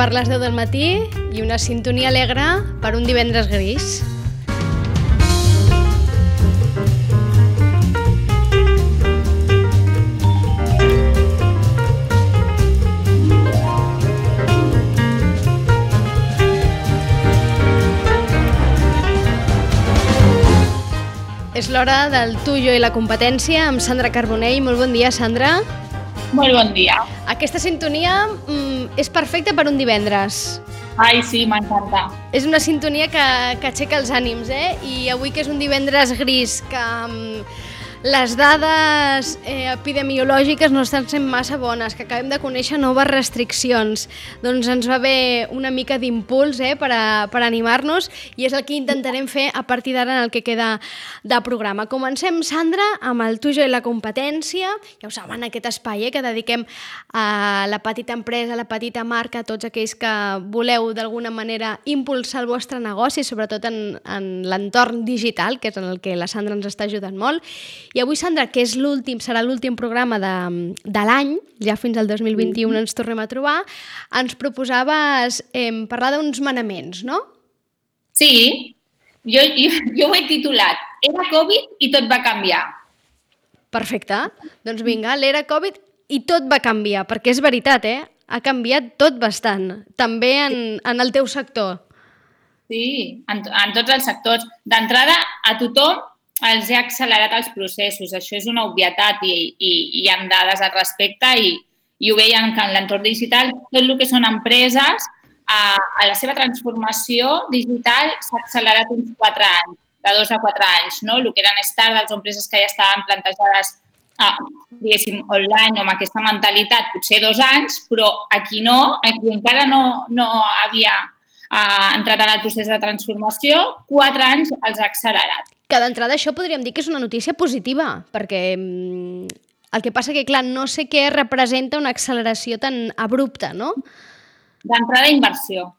per les 10 del matí i una sintonia alegre per un divendres gris. És l'hora del tu, jo i la competència amb Sandra Carbonell. Molt bon dia, Sandra. Molt bon dia. Aquesta sintonia mm, és perfecta per un divendres. Ai, sí, m'encanta. És una sintonia que, que aixeca els ànims, eh? I avui que és un divendres gris, que mm, les dades eh, epidemiològiques no estan sent massa bones, que acabem de conèixer noves restriccions. Doncs ens va bé una mica d'impuls eh, per, a, per animar-nos i és el que intentarem fer a partir d'ara en el que queda de programa. Comencem, Sandra, amb el Tujo i la competència. Ja ho saben, aquest espai eh, que dediquem a la petita empresa, a la petita marca, a tots aquells que voleu d'alguna manera impulsar el vostre negoci, sobretot en, en l'entorn digital, que és en el que la Sandra ens està ajudant molt. I avui, Sandra, que és l'últim, serà l'últim programa de, de l'any, ja fins al 2021 ens tornem a trobar, ens proposaves eh, parlar d'uns manaments, no? Sí, jo, jo, jo ho he titulat Era Covid i tot va canviar. Perfecte. Doncs vinga, l'era Covid i tot va canviar, perquè és veritat, eh? Ha canviat tot bastant, també en, en el teu sector. Sí, en, en tots els sectors. D'entrada, a tothom els ha accelerat els processos. Això és una obvietat i, i, i hi ha dades al respecte i, i ho veien que en l'entorn digital tot el que són empreses a, a la seva transformació digital s'ha accelerat uns 4 anys, de 2 a 4 anys, no? El que eren startups o empreses que ja estaven plantejades ah, diguéssim, online o amb aquesta mentalitat, potser dos anys, però aquí no, aquí encara no, no havia ah, entrat en el procés de transformació, quatre anys els ha accelerat. Que d'entrada això podríem dir que és una notícia positiva, perquè mm, el que passa que, clar, no sé què representa una acceleració tan abrupta, no? D'entrada, inversió.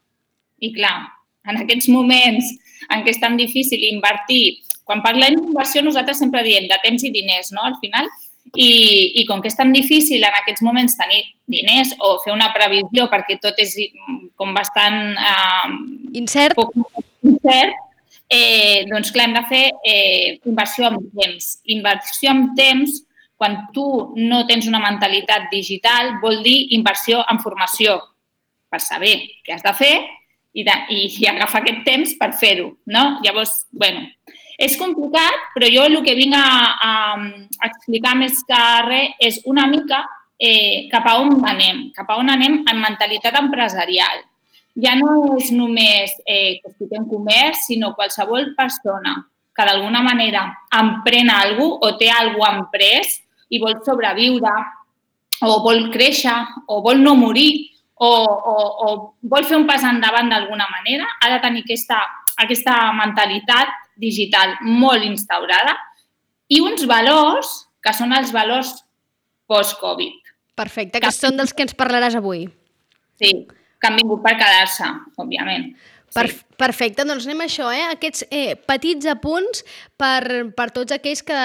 I, clar, en aquests moments en què és tan difícil invertir, quan parlem d'inversió nosaltres sempre diem de temps i diners, no?, al final, i, i com que és tan difícil en aquests moments tenir diners o fer una previsió perquè tot és com bastant... Eh, incert. Poc incert, eh, doncs clar, hem de fer eh, inversió en temps. Inversió en temps, quan tu no tens una mentalitat digital, vol dir inversió en formació, per saber què has de fer i, de, i, i agafar aquest temps per fer-ho. No? Llavors, bueno, és complicat, però jo el que vinc a, a explicar més que res és una mica eh, cap a on anem, cap a on anem en mentalitat empresarial ja no és només eh, que estiguem comerç, sinó qualsevol persona que d'alguna manera emprèn alguna o té alguna emprès i vol sobreviure o vol créixer o vol no morir o, o, o vol fer un pas endavant d'alguna manera, ha de tenir aquesta, aquesta mentalitat digital molt instaurada i uns valors que són els valors post-Covid. Perfecte, que, que són dels que ens parlaràs avui. Sí, que han vingut per quedar-se, òbviament. Per, perfecte, doncs anem a això, eh? aquests eh, petits apunts per, per tots aquells que,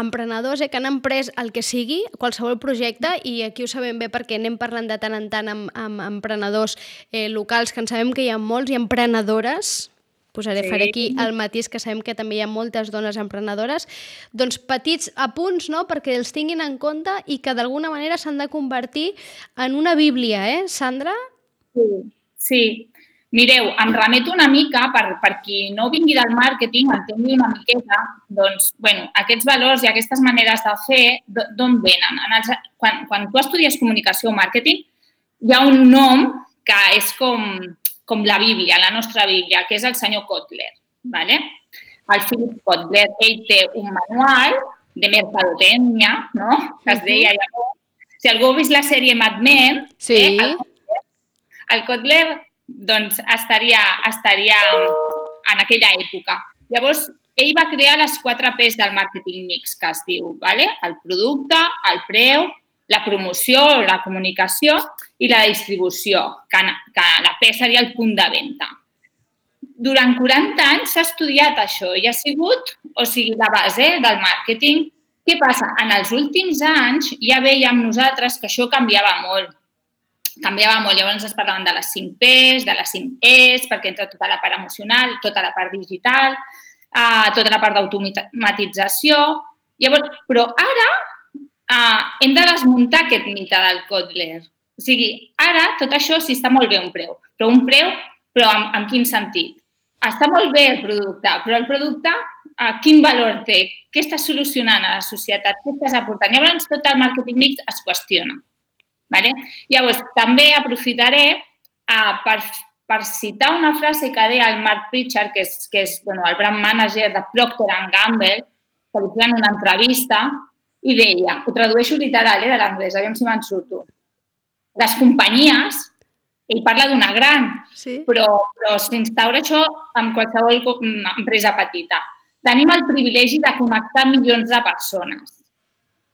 emprenedors eh, que han emprès el que sigui, qualsevol projecte, i aquí ho sabem bé perquè anem parlant de tant en tant amb, amb emprenedors eh, locals, que en sabem que hi ha molts, i emprenedores, posaré, sí. faré aquí el matís, que sabem que també hi ha moltes dones emprenedores, doncs petits apunts, no?, perquè els tinguin en compte i que d'alguna manera s'han de convertir en una bíblia, eh, Sandra? Sí, sí. Mireu, em remeto una mica, per, per qui no vingui del màrqueting, entengui una miqueta, doncs, bueno, aquests valors i aquestes maneres de fer, d'on venen? En els, quan, quan tu estudies comunicació o màrqueting, hi ha un nom que és com, com la Bíblia, la nostra Bíblia, que és el senyor Kotler. ¿vale? El Philip Kotler, ell té un manual de mercadotècnia, no? que es deia llavors. Si algú ha vist la sèrie Mad Men, sí. eh, el Kotler doncs, estaria, estaria en aquella època. Llavors, ell va crear les quatre P's del màrqueting mix, que es diu vale? el producte, el preu, la promoció, la comunicació i la distribució, que, que la P seria el punt de venda. Durant 40 anys s'ha estudiat això i ha sigut, o sigui, la base del màrqueting. Què passa? En els últims anys ja veiem nosaltres que això canviava molt canviava molt. Llavors es parlaven de les 5 P's, de les 5 E's, perquè entra tota la part emocional, tota la part digital, uh, tota la part d'automatització. Llavors, però ara uh, hem de desmuntar aquest mite del Kotler. O sigui, ara tot això sí està molt bé un preu, però un preu, però en, en quin sentit? Està molt bé el producte, però el producte uh, quin valor té? Què està solucionant a la societat? Què estàs aportant? Llavors tot el màrqueting mix es qüestiona. Vale? Llavors, també aprofitaré uh, per, per citar una frase que deia el Mark Pritchard, que és, que és bueno, el brand manager de Procter Gamble, que li feien una entrevista, i deia, ho tradueixo literal eh, de l'anglès, aviam si me'n surto. Les companyies, ell parla d'una gran, sí. però, però s'instaura això amb qualsevol empresa petita. Tenim el privilegi de connectar milions de persones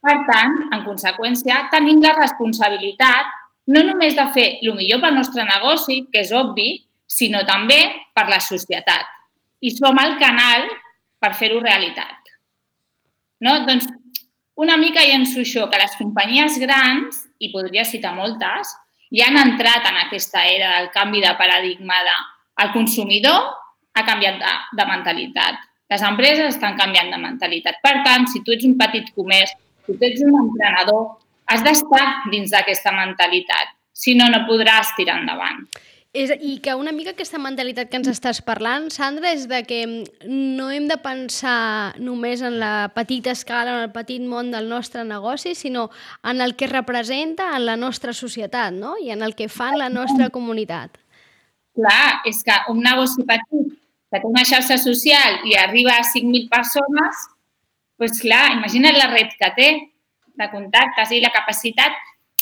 per tant, en conseqüència, tenim la responsabilitat no només de fer el millor pel nostre negoci, que és obvi, sinó també per la societat. I som el canal per fer-ho realitat. No? Doncs una mica llenço això, que les companyies grans, i podria citar moltes, ja han entrat en aquesta era del canvi de paradigma de el consumidor ha canviat de, de mentalitat. Les empreses estan canviant de mentalitat. Per tant, si tu ets un petit comerç si tu ets un emprenedor, has d'estar dins d'aquesta mentalitat. Si no, no podràs tirar endavant. És, I que una mica aquesta mentalitat que ens estàs parlant, Sandra, és de que no hem de pensar només en la petita escala, en el petit món del nostre negoci, sinó en el que representa en la nostra societat no? i en el que fa la nostra comunitat. Clar, és que un negoci petit que té una xarxa social i arriba a 5.000 persones, pues clar, imagina't la red que té de contactes i la capacitat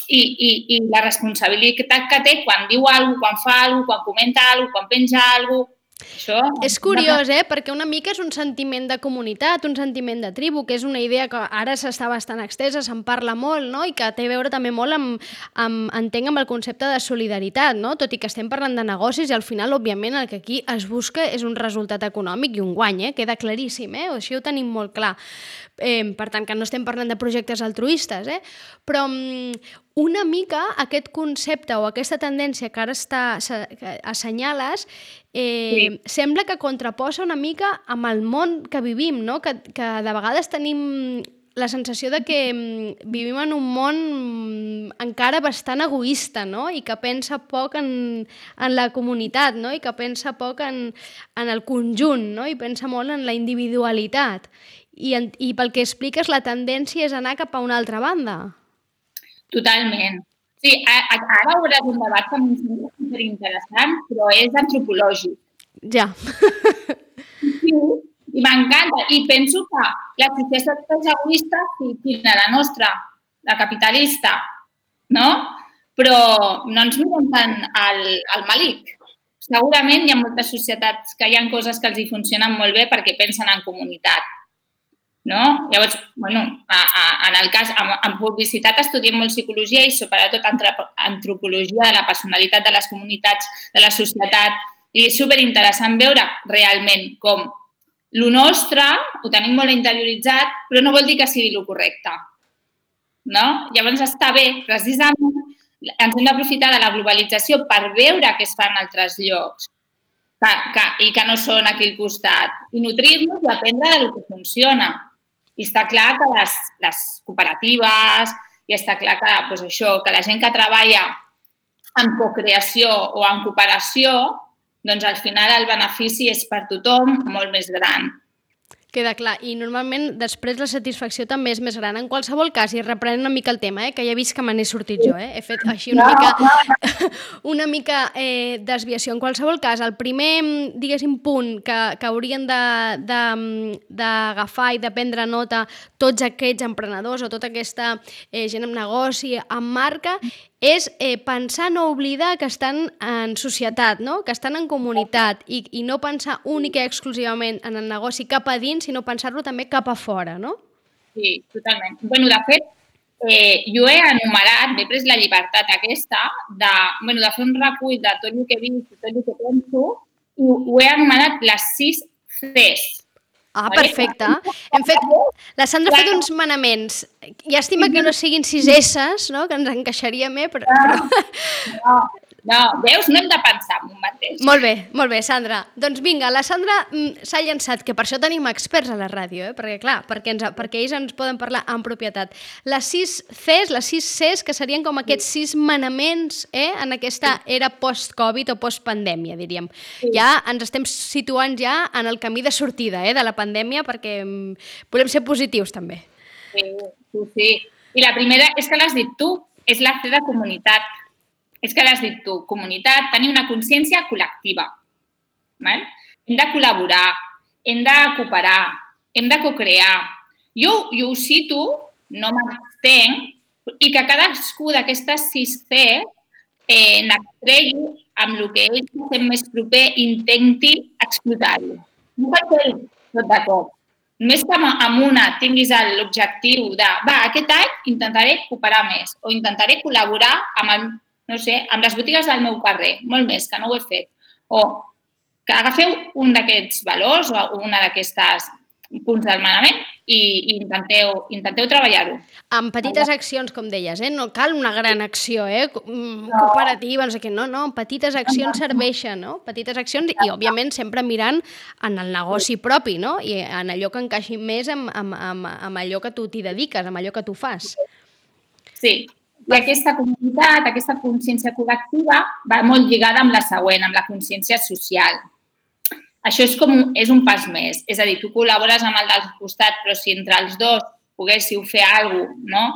i, i, i la responsabilitat que té quan diu alguna quan fa alguna quan comenta alguna quan penja alguna això... És curiós, eh? Perquè una mica és un sentiment de comunitat, un sentiment de tribu, que és una idea que ara s'està bastant extesa, se'n parla molt, no? I que té a veure també molt amb, amb, entenc, amb el concepte de solidaritat, no? Tot i que estem parlant de negocis i al final, òbviament, el que aquí es busca és un resultat econòmic i un guany, eh? Queda claríssim, eh? Això ho tenim molt clar. Eh, per tant, que no estem parlant de projectes altruistes, eh? però um, una mica aquest concepte o aquesta tendència que ara està, que assenyales eh, sí. sembla que contraposa una mica amb el món que vivim, no? que, que de vegades tenim la sensació de que vivim en un món encara bastant egoista, no? I que pensa poc en, en la comunitat, no? I que pensa poc en, en el conjunt, no? I pensa molt en la individualitat i, en, i pel que expliques la tendència és anar cap a una altra banda. Totalment. Sí, ara hauràs un debat que em sembla superinteressant, però és antropològic. Ja. Sí, i m'encanta. I penso que la societat és egoista, sí, quina la nostra, la capitalista, no? Però no ens mirem tant al, al malic. Segurament hi ha moltes societats que hi ha coses que els hi funcionen molt bé perquè pensen en comunitat no? Llavors, bueno, a, a, en el cas, en, en publicitat estudiem molt psicologia i sobretot antropologia de la personalitat de les comunitats, de la societat, i és superinteressant veure realment com lo nostre ho tenim molt interioritzat, però no vol dir que sigui el correcte. No? Llavors està bé, precisament, ens hem d'aprofitar de la globalització per veure què es fa en altres llocs que, que, i que no són aquí al costat, i nutrir-nos i aprendre del que funciona. I està clar que les, les cooperatives, i està clar que, doncs això, que la gent que treballa en cocreació o en cooperació, doncs al final el benefici és per tothom molt més gran. Queda clar. I normalment després la satisfacció també és més gran. En qualsevol cas, i reprenent una mica el tema, eh, que ja he vist que me n'he sortit jo, eh? he fet així una mica, una mica eh, desviació. En qualsevol cas, el primer, diguéssim, punt que, que haurien d'agafar i de prendre nota tots aquests emprenedors o tota aquesta eh, gent amb negoci, amb marca, és eh, pensar, no oblidar que estan en societat, no? que estan en comunitat i, i no pensar únic i exclusivament en el negoci cap a dins, sinó pensar-lo també cap a fora, no? Sí, totalment. bueno, de fet, eh, jo he enumerat, m'he pres la llibertat aquesta de, bueno, de fer un recull de tot el que he vist i tot el que penso i ho he enumerat les sis Cs. Ah, perfecte. Hem fet... La Sandra ha fet uns manaments. Llàstima que no siguin sis S's, no? que ens encaixaria més, però... però... No, veus? No hem de pensar en un mateix. Molt bé, molt bé, Sandra. Doncs vinga, la Sandra mm, s'ha llançat, que per això tenim experts a la ràdio, eh? perquè clar, perquè, ens, perquè ells ens poden parlar en propietat. Les sis Cs, les sis Cs, que serien com aquests sis manaments eh? en aquesta era post-Covid o post-pandèmia, diríem. Sí. Ja ens estem situant ja en el camí de sortida eh? de la pandèmia, perquè mm, volem ser positius també. Sí, sí, sí. I la primera és que l'has dit tu, és la C de comunitat és que l'has dit tu, comunitat, tenir una consciència col·lectiva. Val? Hem de col·laborar, hem de cooperar, hem de co-crear. Jo, jo ho cito, no m'entenc, i que cadascú d'aquestes sis C eh, n'extregui amb el que ell sent més proper intenti explotar-ho. No cal fer tot de cop. Només que amb una tinguis l'objectiu de, va, aquest any intentaré cooperar més o intentaré col·laborar amb el no sé, amb les botigues del meu carrer, molt més, que no ho he fet. O que agafeu un d'aquests valors o una d'aquestes punts del manament i, i intenteu, intenteu treballar-ho. Amb petites accions, com deies, eh? no cal una gran acció eh? Mm, cooperativa, no sé què, no, no, petites accions serveixen, no? petites accions i, òbviament, sempre mirant en el negoci propi, no? I en allò que encaixi més amb, amb, amb, amb allò que tu t'hi dediques, amb allò que tu fas. Sí, i aquesta comunitat, aquesta consciència col·lectiva va molt lligada amb la següent, amb la consciència social. Això és com un, és un pas més. És a dir, tu col·labores amb el del costat, però si entre els dos poguéssiu fer alguna cosa, no?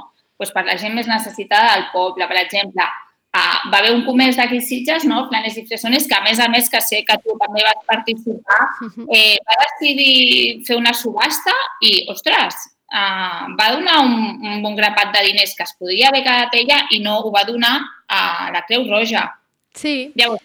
pues per la gent més necessitada del poble, per exemple, uh, va haver un comerç d'aquí Sitges, no? Planes i Fresones, que a més a més que sé que tu també vas participar, eh, va decidir fer una subhasta i, ostres, uh, va donar un, un bon grapat de diners que es podria haver quedat ella i no ho va donar a la Creu Roja. Sí. Llavors,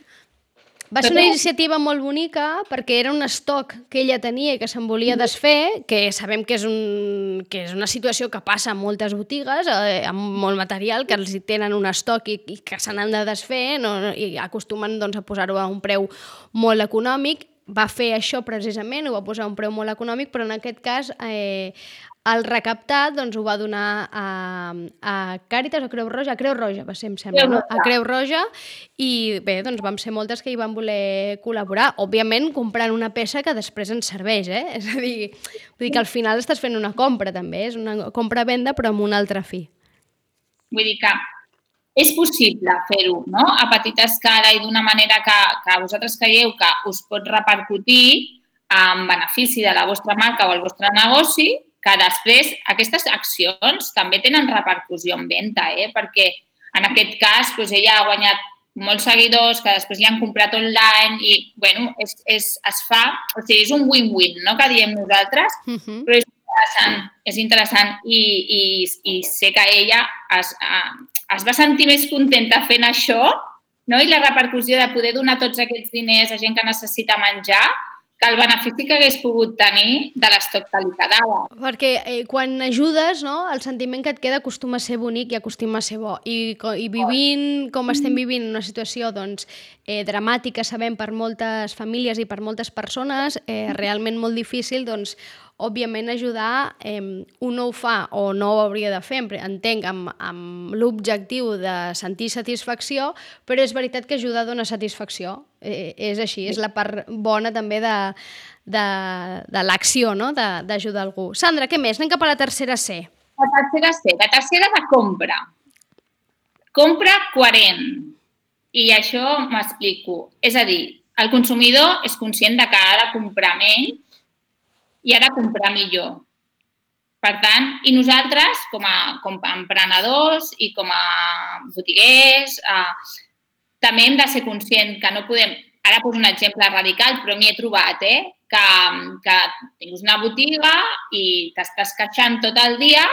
va ser una iniciativa molt bonica perquè era un estoc que ella tenia i que se'n volia desfer, que sabem que és, un, que és una situació que passa a moltes botigues, eh, amb molt material, que els hi tenen un estoc i, i que se n'han de desfer no, i acostumen doncs, a posar-ho a un preu molt econòmic va fer això precisament, ho va posar a un preu molt econòmic, però en aquest cas eh, el recaptat doncs, ho va donar a, a Càritas o Creu Roja? A Creu Roja va ser, em sembla, no? A Creu Roja i bé, doncs vam ser moltes que hi van voler col·laborar, òbviament comprant una peça que després ens serveix, eh? És a dir, vull dir que al final estàs fent una compra també, és una compra-venda però amb un altre fi. Vull dir que és possible fer-ho no? a petita escala i d'una manera que, que vosaltres creieu que us pot repercutir en benefici de la vostra marca o el vostre negoci, que després aquestes accions també tenen repercussió en venda, eh? perquè en aquest cas doncs, ella ha guanyat molts seguidors que després li han comprat online i, bueno, és, és, es fa, o sigui, és un win-win, no?, que diem nosaltres, uh. -huh. però és interessant, és interessant i, i, i sé que ella es, es va sentir més contenta fent això, no?, i la repercussió de poder donar tots aquests diners a gent que necessita menjar, que el benefici que hagués pogut tenir de l'estoc que li quedava. Perquè eh, quan ajudes, no, el sentiment que et queda acostuma a ser bonic i acostuma a ser bo. I, i vivint com estem vivint una situació doncs, eh, dramàtica, sabem, per moltes famílies i per moltes persones, eh, realment molt difícil, doncs, òbviament ajudar, eh, un no ho fa o no ho hauria de fer, entenc, amb, amb l'objectiu de sentir satisfacció, però és veritat que ajudar dona satisfacció. Eh, és així, és la part bona també de, de, de l'acció, no? d'ajudar algú. Sandra, què més? Anem cap a la tercera C. La tercera C, la tercera de compra. Compra coherent. I això m'explico. És a dir, el consumidor és conscient de que ha de comprar menys i ha de comprar millor. Per tant, i nosaltres, com a, com a emprenedors i com a botiguers, eh, també hem de ser conscients que no podem... Ara poso un exemple radical, però m'hi he trobat, eh? Que, que tens una botiga i t'estàs queixant tot el dia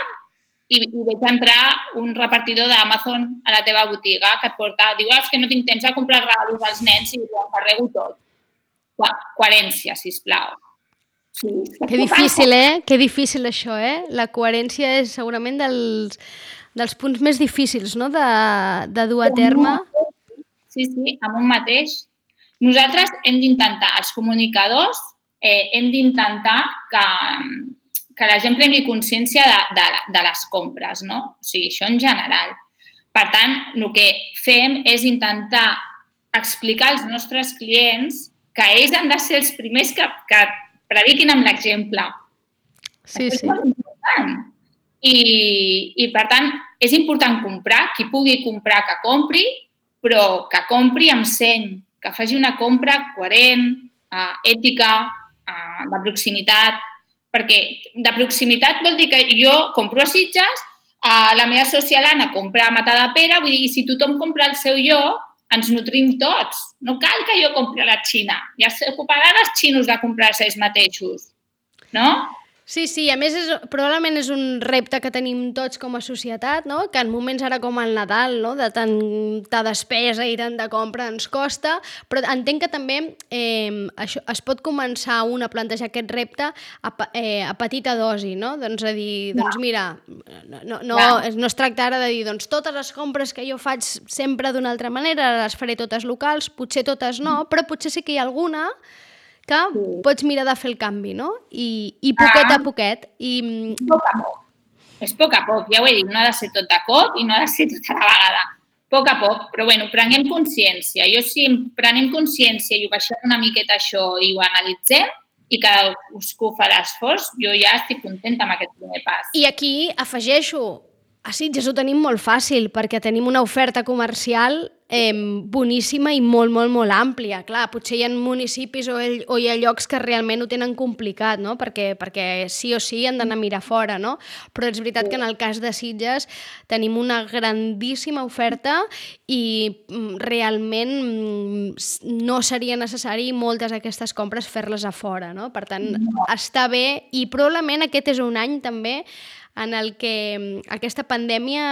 i, i veig entrar un repartidor d'Amazon a la teva botiga que et porta, diu, ah, és que no tinc temps de comprar regalos als nens i ho encarrego tot. Coherència, sisplau. Sí. Que difícil, eh? Que difícil això, eh? La coherència és segurament dels, dels punts més difícils, no?, de, de dur a terme. Sí, sí, amb un mateix. Nosaltres hem d'intentar, els comunicadors, eh, hem d'intentar que, que la gent prengui consciència de, de, de les compres, no? O sigui, això en general. Per tant, el que fem és intentar explicar als nostres clients que ells han de ser els primers que, que prediquin amb l'exemple. Sí, sí. I, I, per tant, és important comprar. Qui pugui comprar, que compri, però que compri amb seny, que faci una compra coherent, eh, ètica, eh, de proximitat, perquè de proximitat vol dir que jo compro a Sitges, a la meva socia l'Anna compra a Mata de Pere, vull dir, si tothom compra el seu lloc, ens nutrim tots. No cal que jo compri a la Xina. Ja s'ocuparan els xinos de comprar-se ells mateixos. No? Sí, sí, a més és, probablement és un repte que tenim tots com a societat, no? que en moments ara com el Nadal, no? de tanta despesa i tant de compra ens costa, però entenc que també eh, això, es pot començar un a plantejar aquest repte a, eh, a petita dosi, no? Doncs a dir, doncs mira, no, no, no, no es tracta ara de dir doncs totes les compres que jo faig sempre d'una altra manera les faré totes locals, potser totes no, però potser sí que hi ha alguna que sí. pots mirar de fer el canvi, no? I, i poquet ah. a poquet. I... Mm, poc a poc. És poc a poc, ja ho he dit, no ha de ser tot de cop i no ha de ser tota la vegada. Poc a poc, però bueno, prenguem consciència. Jo si prenem consciència i ho baixem una miqueta això i ho analitzem, i cadascú fa l'esforç, jo ja estic contenta amb aquest primer pas. I aquí afegeixo, a Sitges ho tenim molt fàcil perquè tenim una oferta comercial eh, boníssima i molt, molt, molt àmplia. Clar, potser hi ha municipis o, o hi ha llocs que realment ho tenen complicat, no? perquè, perquè sí o sí han d'anar a mirar fora, no? Però és veritat que en el cas de Sitges tenim una grandíssima oferta i mm, realment mm, no seria necessari moltes d'aquestes compres fer-les a fora, no? Per tant, està bé i probablement aquest és un any també en el que mm, aquesta pandèmia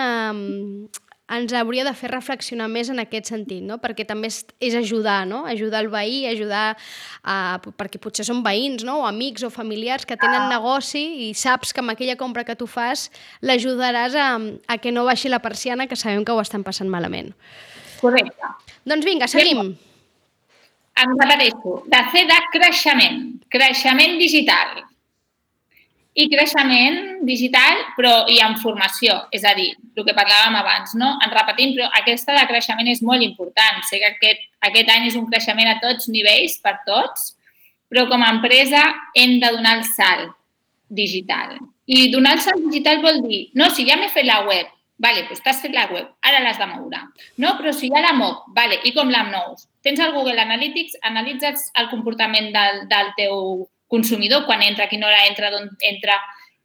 ens hauria de fer reflexionar més en aquest sentit, no? perquè també és, és ajudar, no? ajudar el veí, ajudar a, perquè potser són veïns no? o amics o familiars que tenen negoci i saps que amb aquella compra que tu fas l'ajudaràs a, a que no baixi la persiana, que sabem que ho estan passant malament. Correcte. Doncs vinga, seguim. Em repeteixo, de fer de creixement, creixement digital i creixement digital, però i en formació. És a dir, el que parlàvem abans, no? En repetim, però aquesta de creixement és molt important. Sé que aquest, aquest any és un creixement a tots nivells, per tots, però com a empresa hem de donar el salt digital. I donar el salt digital vol dir, no, si ja m'he fet la web, vale, doncs t'has fet la web, ara l'has de moure. No, però si ja la mou, vale, i com la nous? Tens el Google Analytics, analitzes el comportament del, del teu consumidor, quan entra, quina hora entra, d'on entra,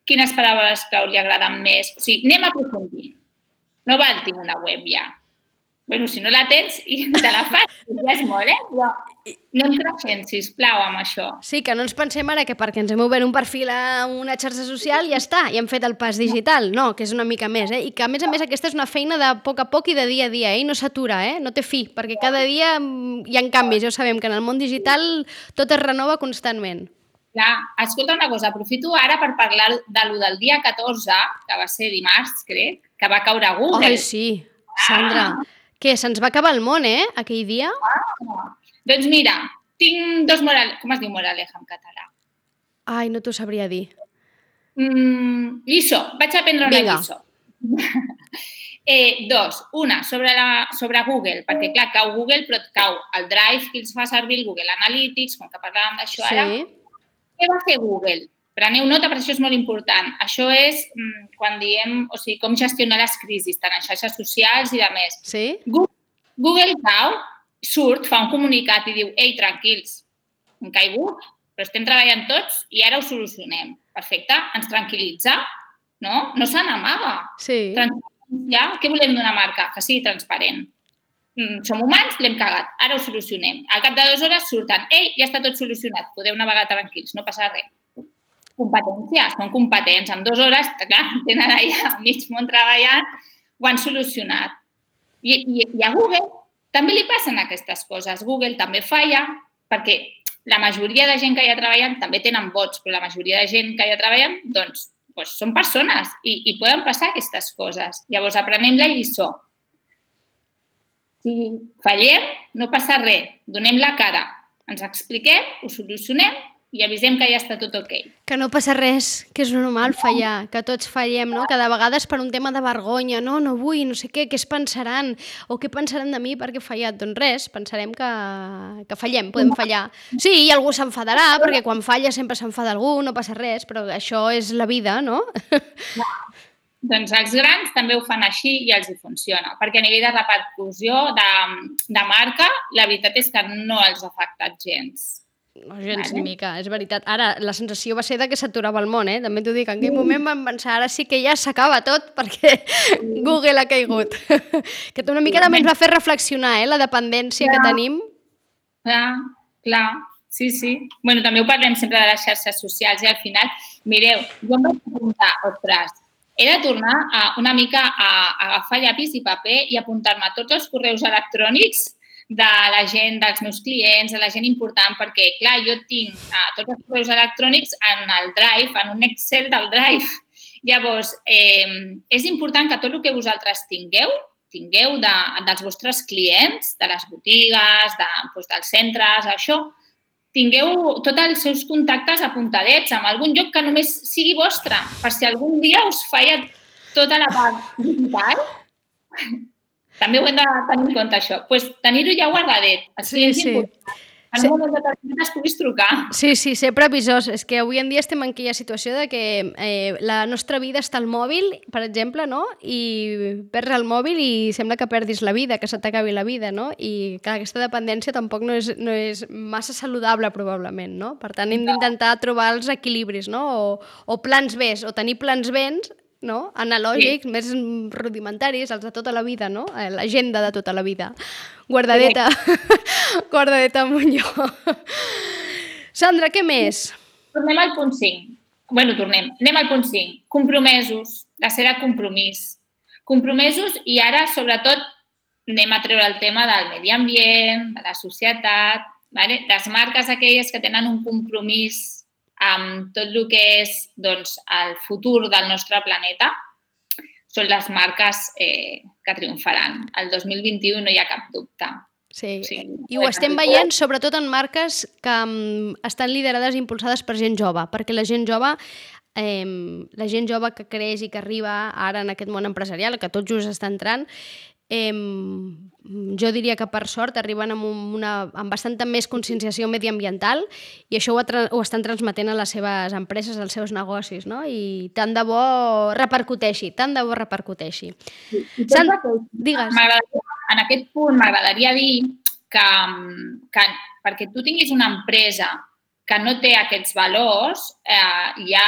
quines paraules clau li agraden més. O sigui, anem a aprofundir. No val tenir una web ja. bueno, si no la tens i te la fas, ja és molt, eh? Però no ens creixem, sisplau, amb això. Sí, que no ens pensem ara que perquè ens hem obert un perfil a una xarxa social ja està, i hem fet el pas digital. No, que és una mica més, eh? I que, a més a més, aquesta és una feina de poc a poc i de dia a dia, eh? I no s'atura, eh? No té fi, perquè cada dia mm, hi ha canvis. Ja ho sabem, que en el món digital tot es renova constantment. Clar, escolta una cosa, aprofito ara per parlar de lo del dia 14, que va ser dimarts, crec, que va caure a Google. Ai, sí, Sandra. Ah. Què, se'ns va acabar el món, eh, aquell dia? Ah. Doncs mira, tinc dos morales... Com es diu moraleja en català? Ai, no t'ho sabria dir. Mm, lliçó. Vaig aprendre una Vinga. lliçó. eh, dos. Una, sobre, la, sobre Google, perquè clar, cau Google, però cau el Drive que els fa servir el Google Analytics, com que parlàvem d'això sí. ara, què va fer Google? Preneu nota, però això és molt important. Això és mm, quan diem, o sigui, com gestionar les crisis, tant en xarxes socials i de més. Sí? Google, Google cau, surt, fa un comunicat i diu, ei, tranquils, hem caigut, però estem treballant tots i ara ho solucionem. Perfecte, ens tranquil·litza, no? No se n'amaga. Sí. Ja, què volem d'una marca? Que sigui transparent. Mm, som humans, l'hem cagat, ara ho solucionem. Al cap de dues hores surten, ei, ja està tot solucionat, podeu navegar tranquils, no passa res. Competència, són competents. En dues hores, clar, tenen allà mig món treballant, ho han solucionat. I, i, I a Google també li passen aquestes coses. Google també falla perquè la majoria de gent que hi ha treballant també tenen vots, però la majoria de gent que hi ha treballant, doncs, doncs són persones i, i poden passar aquestes coses. Llavors, aprenem la lliçó si fallem, no passa res, donem la cara, ens expliquem, ho solucionem i avisem que ja està tot ok. Que no passa res, que és normal fallar, que tots fallem, no? Cada vegada és per un tema de vergonya, no, no vull, no sé què, què es pensaran, o què pensaran de mi perquè he fallat. Doncs res, pensarem que, que fallem, podem fallar. Sí, i algú s'enfadarà, perquè quan falla sempre s'enfada algú, no passa res, però això és la vida, no? Doncs els grans també ho fan així i els hi funciona, perquè a nivell de repercussió de, de marca, la veritat és que no els ha afectat gens. No, gens vale. mica, és veritat. Ara, la sensació va ser de que s'aturava el món, eh? També t'ho dic, en aquell moment vam pensar, ara sí que ja s'acaba tot perquè Google ha caigut. que una mica també ens va fer reflexionar, eh? La dependència clar. que tenim. Clar, clar, sí, sí. bueno, també ho parlem sempre de les xarxes socials i al final, mireu, jo em vaig preguntar, ostres, he de tornar a, una mica a, a agafar llapis i paper i apuntar-me tots els correus electrònics de la gent, dels meus clients, de la gent important, perquè, clar, jo tinc uh, tots els correus electrònics en el Drive, en un Excel del Drive. Llavors, eh, és important que tot el que vosaltres tingueu, tingueu de, dels vostres clients, de les botigues, de, doncs, dels centres, això, tingueu tots els seus contactes apuntadets en algun lloc que només sigui vostre, per si algun dia us falla tota la part digital, també ho hem de tenir en compte, això. Pues, tenir-ho ja guardadet. Sí, sí. En sí. un moment determinat es puguis trucar. Sí, sí, ser previsors. És que avui en dia estem en aquella situació de que eh, la nostra vida està al mòbil, per exemple, no? I perds el mòbil i sembla que perdis la vida, que se t'acabi la vida, no? I que aquesta dependència tampoc no és, no és massa saludable, probablement, no? Per tant, hem d'intentar trobar els equilibris, no? O, o plans B, o tenir plans B no? analògics, sí. més rudimentaris, els de tota la vida, no? Eh, l'agenda de tota la vida. Guardadeta. Sí. Guardadeta lloc. Sandra, què més? Tornem al punt 5. bueno, tornem. Anem al punt 5. Compromesos. La ser de compromís. Compromesos i ara, sobretot, anem a treure el tema del medi ambient, de la societat, vale? les marques aquelles que tenen un compromís amb tot el que és doncs, el futur del nostre planeta, són les marques eh, que triomfaran. El 2021 no hi ha cap dubte. Sí, sí. i ho estem veient sobretot en marques que um, estan liderades i impulsades per gent jove, perquè la gent jove eh, la gent jove que creix i que arriba ara en aquest món empresarial, que tot just està entrant, eh, jo diria que per sort arriben amb, una, amb bastanta més conscienciació mediambiental i això ho, ho estan transmetent a les seves empreses, als seus negocis, no? I tant de bo repercuteixi, tant de bo repercuteixi. I, i Sant... Digues. En aquest punt m'agradaria dir que, que perquè tu tinguis una empresa que no té aquests valors, eh, ja,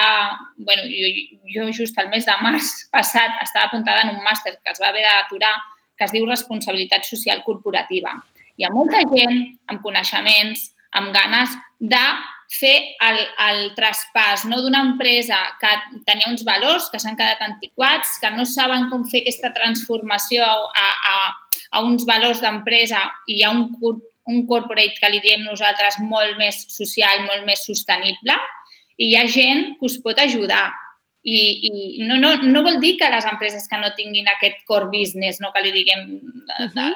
bueno, jo, jo just el mes de març passat estava apuntada en un màster que es va haver d'aturar que es diu responsabilitat social corporativa. Hi ha molta gent amb coneixements, amb ganes de fer el, el traspàs no, d'una empresa que tenia uns valors que s'han quedat antiquats, que no saben com fer aquesta transformació a, a, a uns valors d'empresa i hi ha un, un corporate que li diem nosaltres molt més social, molt més sostenible, i hi ha gent que us pot ajudar i, i no, no, no vol dir que les empreses que no tinguin aquest core business, no que li diguem de, de,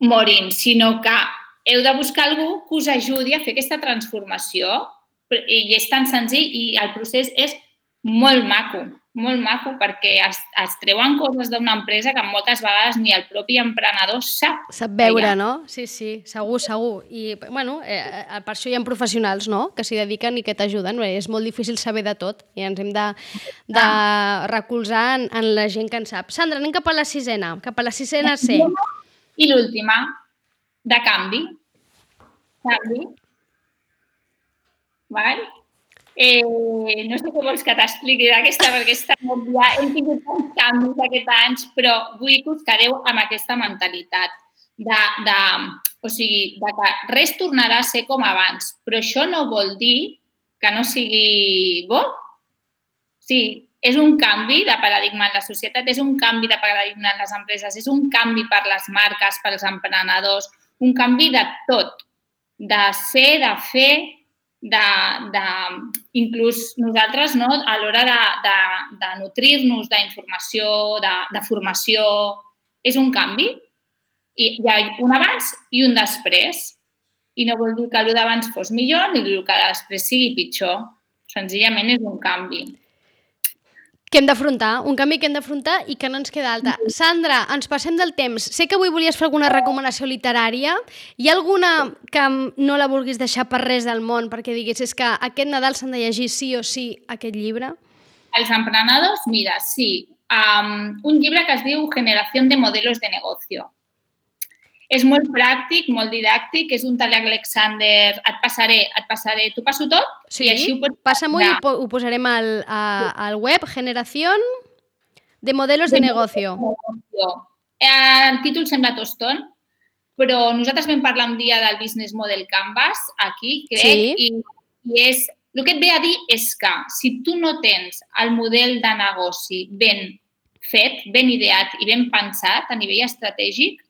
morin, sinó que heu de buscar algú que us ajudi a fer aquesta transformació i és tan senzill i el procés és molt maco molt maco perquè es, es treuen coses d'una empresa que moltes vegades ni el propi emprenedor sap. Sap veure, no? Sí, sí, segur, segur. I, bueno, eh, eh, per això hi ha professionals, no?, que s'hi dediquen i que t'ajuden. És molt difícil saber de tot i ens hem de, de recolzar en, en la gent que en sap. Sandra, anem cap a la sisena, cap a la sisena C. I l'última, de canvi. Canvi. Val? Eh, no sé què vols que t'expliqui d'aquesta, perquè està molt ja, hem tingut tants canvis aquests anys, però vull que us quedeu amb aquesta mentalitat de, de, o sigui, de que res tornarà a ser com abans, però això no vol dir que no sigui bo. Sí, és un canvi de paradigma en la societat, és un canvi de paradigma en les empreses, és un canvi per les marques, pels emprenedors, un canvi de tot, de ser, de fer, de, de inclús nosaltres no, a l'hora de, de, de nutrir-nos d'informació, de, de formació, és un canvi. I hi ha un abans i un després. i no vol dir que el d'abans fos millor ni el que després sigui pitjor. Senzillament és un canvi que hem d'afrontar, un canvi que hem d'afrontar i que no ens queda alta. Sandra, ens passem del temps. Sé que avui volies fer alguna recomanació literària. Hi ha alguna que no la vulguis deixar per res del món perquè diguis és que aquest Nadal s'han de llegir sí o sí aquest llibre? Els emprenedors, mira, sí. Um, un llibre que es diu Generación de modelos de negocio. És molt pràctic, molt didàctic, és un tal Alexander, et passaré, et passaré, t'ho passo tot? Sí, i així ho pots passa-m'ho i ho, ho posarem al, a, al web, Generación de Modelos de, de Negocio. El títol sembla toston, però nosaltres vam parlar un dia del Business Model Canvas, aquí, crec, sí. i, i és, el que et ve a dir és que si tu no tens el model de negoci ben fet, ben ideat i ben pensat a nivell estratègic,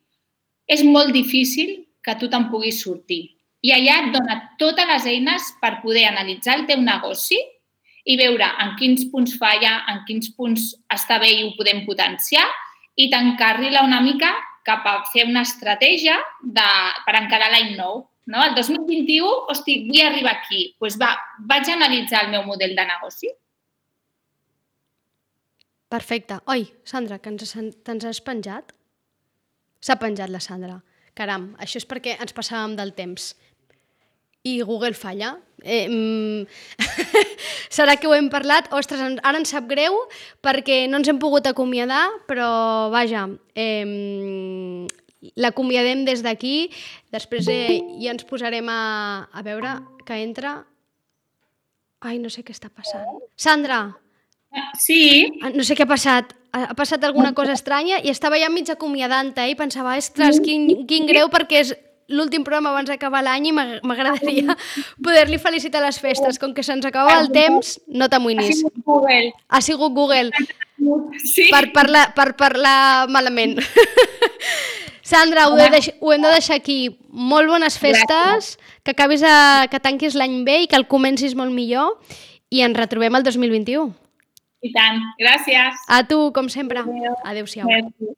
és molt difícil que tu te'n puguis sortir. I allà et dona totes les eines per poder analitzar el teu negoci i veure en quins punts falla, en quins punts està bé i ho podem potenciar i tancar-li-la una mica cap a fer una estratègia de, per encarar l'any nou. No? El 2021, hosti, vull arribar aquí. Doncs pues va, vaig analitzar el meu model de negoci. Perfecte. Oi, Sandra, que ens, ens has penjat? S'ha penjat la Sandra. Caram, això és perquè ens passàvem del temps. I Google falla. Eh, mm, serà que ho hem parlat? Ostres, ara ens sap greu perquè no ens hem pogut acomiadar, però vaja, eh, l'acomiadem des d'aquí. Després eh, ja ens posarem a, a veure que entra... Ai, no sé què està passant. Sandra! Sí. Ah, no sé què ha passat ha passat alguna cosa estranya i estava ja mig acomiadant eh? i pensava, ostres, quin, quin greu perquè és l'últim programa abans d'acabar l'any i m'agradaria poder-li felicitar les festes. Com que se'ns acaba el temps, no t'amoïnis. Ha sigut Google. Ha sigut Google. Sí. Per, parlar, per parlar malament. Sandra, ho, de deix, ho hem de deixar aquí. Molt bones festes, que acabis a, que tanquis l'any bé i que el comencis molt millor i ens retrobem el 2021. I tant. Gràcies. A tu, com sempre. Adéu-siau. Adéu